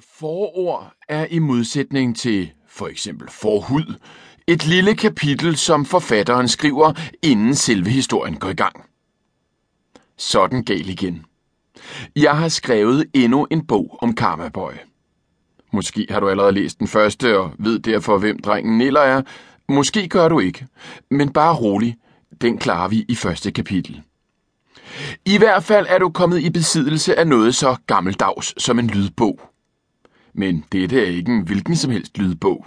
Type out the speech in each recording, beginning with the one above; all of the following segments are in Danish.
Forord er i modsætning til for eksempel forhud et lille kapitel, som forfatteren skriver, inden selve historien går i gang. Sådan gal igen. Jeg har skrevet endnu en bog om Karmaboy. Måske har du allerede læst den første og ved derfor, hvem drengen Niller er. Måske gør du ikke. Men bare rolig, den klarer vi i første kapitel. I hvert fald er du kommet i besiddelse af noget så gammeldags som en lydbog. Men dette er ikke en hvilken som helst lydbog.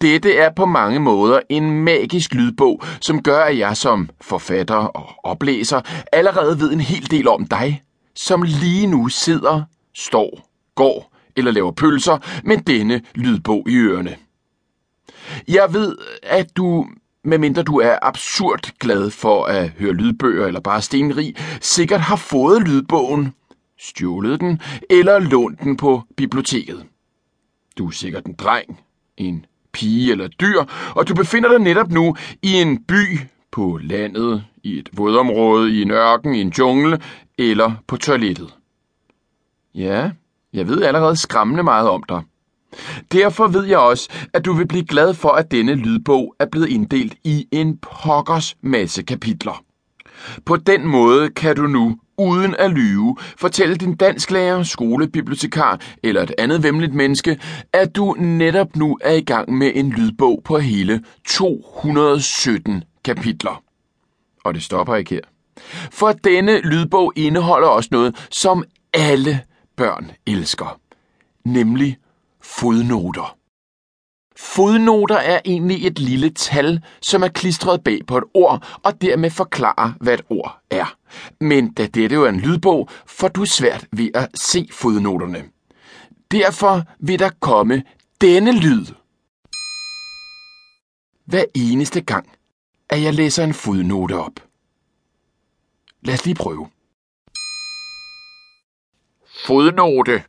Dette er på mange måder en magisk lydbog, som gør, at jeg som forfatter og oplæser allerede ved en hel del om dig, som lige nu sidder, står, går eller laver pølser med denne lydbog i ørerne. Jeg ved, at du, medmindre du er absurd glad for at høre lydbøger eller bare stenrig, sikkert har fået lydbogen, stjålet den eller lånt den på biblioteket. Du er sikkert en dreng, en pige eller dyr, og du befinder dig netop nu i en by, på landet, i et vådområde, i en ørken, i en jungle eller på toilettet. Ja, jeg ved allerede skræmmende meget om dig. Derfor ved jeg også, at du vil blive glad for, at denne lydbog er blevet inddelt i en pokkers masse kapitler. På den måde kan du nu uden at lyve, fortælle din dansklærer, skolebibliotekar eller et andet vemmeligt menneske, at du netop nu er i gang med en lydbog på hele 217 kapitler. Og det stopper ikke her. For denne lydbog indeholder også noget, som alle børn elsker, nemlig fodnoter. Fodnoter er egentlig et lille tal, som er klistret bag på et ord, og dermed forklarer, hvad et ord er. Men da dette jo er en lydbog, får du svært ved at se fodnoterne. Derfor vil der komme denne lyd. Hver eneste gang, at jeg læser en fodnote op. Lad os lige prøve. Fodnote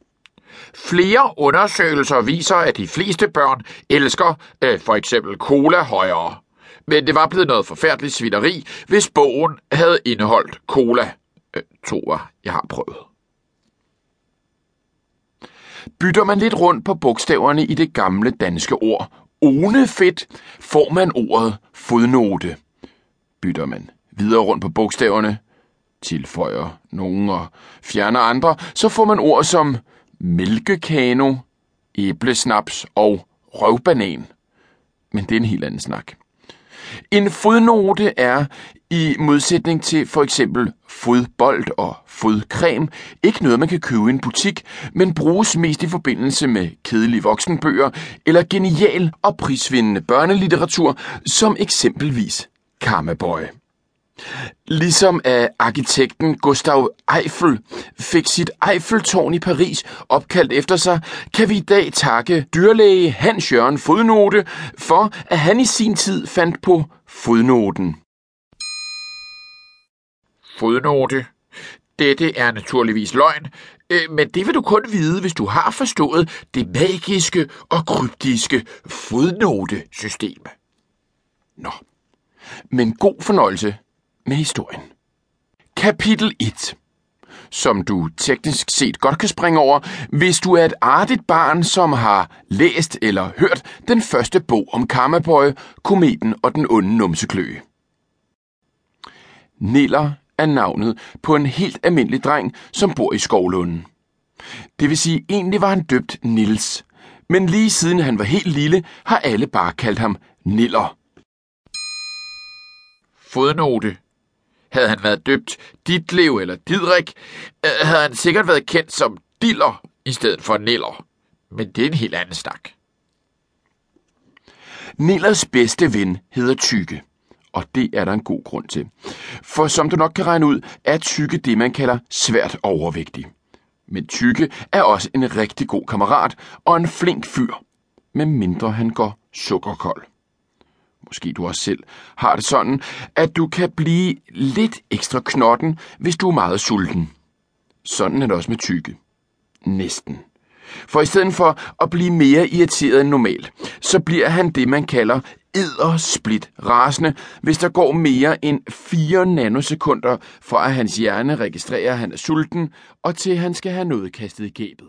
Flere undersøgelser viser, at de fleste børn elsker øh, for eksempel cola højere. Men det var blevet noget forfærdeligt svineri, hvis bogen havde indeholdt cola. Øh, toer, jeg har prøvet. Bytter man lidt rundt på bogstaverne i det gamle danske ord onefedt, får man ordet fodnote. Bytter man videre rundt på bogstaverne, tilføjer nogen og fjerner andre, så får man ord som mælkekano, æblesnaps og røvbanan. Men det er en helt anden snak. En fodnote er, i modsætning til for eksempel fodbold og fodcreme, ikke noget, man kan købe i en butik, men bruges mest i forbindelse med kedelige voksenbøger eller genial og prisvindende børnelitteratur, som eksempelvis Karmaboy. Ligesom at arkitekten Gustav Eiffel fik sit Eiffeltårn i Paris opkaldt efter sig, kan vi i dag takke dyrlæge Hans Jørgen Fodnote for, at han i sin tid fandt på fodnoten. Fodnote. Dette er naturligvis løgn, øh, men det vil du kun vide, hvis du har forstået det magiske og kryptiske fodnotesystem. Nå, men god fornøjelse med historien. Kapitel 1 som du teknisk set godt kan springe over, hvis du er et artigt barn, som har læst eller hørt den første bog om Karmaboy, kometen og den onde numsekløe. Niller er navnet på en helt almindelig dreng, som bor i Skovlunden. Det vil sige, egentlig var han døbt Nils, men lige siden han var helt lille, har alle bare kaldt ham Niller. Fodnote havde han været døbt Ditlev eller Didrik, øh, havde han sikkert været kendt som Diller i stedet for Niller. Men det er en helt anden snak. Nillers bedste ven hedder Tykke, og det er der en god grund til. For som du nok kan regne ud, er Tykke det, man kalder svært overvægtig. Men Tykke er også en rigtig god kammerat og en flink fyr, medmindre han går sukkerkold måske du også selv har det sådan, at du kan blive lidt ekstra knotten, hvis du er meget sulten. Sådan er det også med tykke. Næsten. For i stedet for at blive mere irriteret end normalt, så bliver han det, man kalder eddersplit rasende, hvis der går mere end 4 nanosekunder fra at hans hjerne registrerer, at han er sulten, og til han skal have noget kastet i gæbet.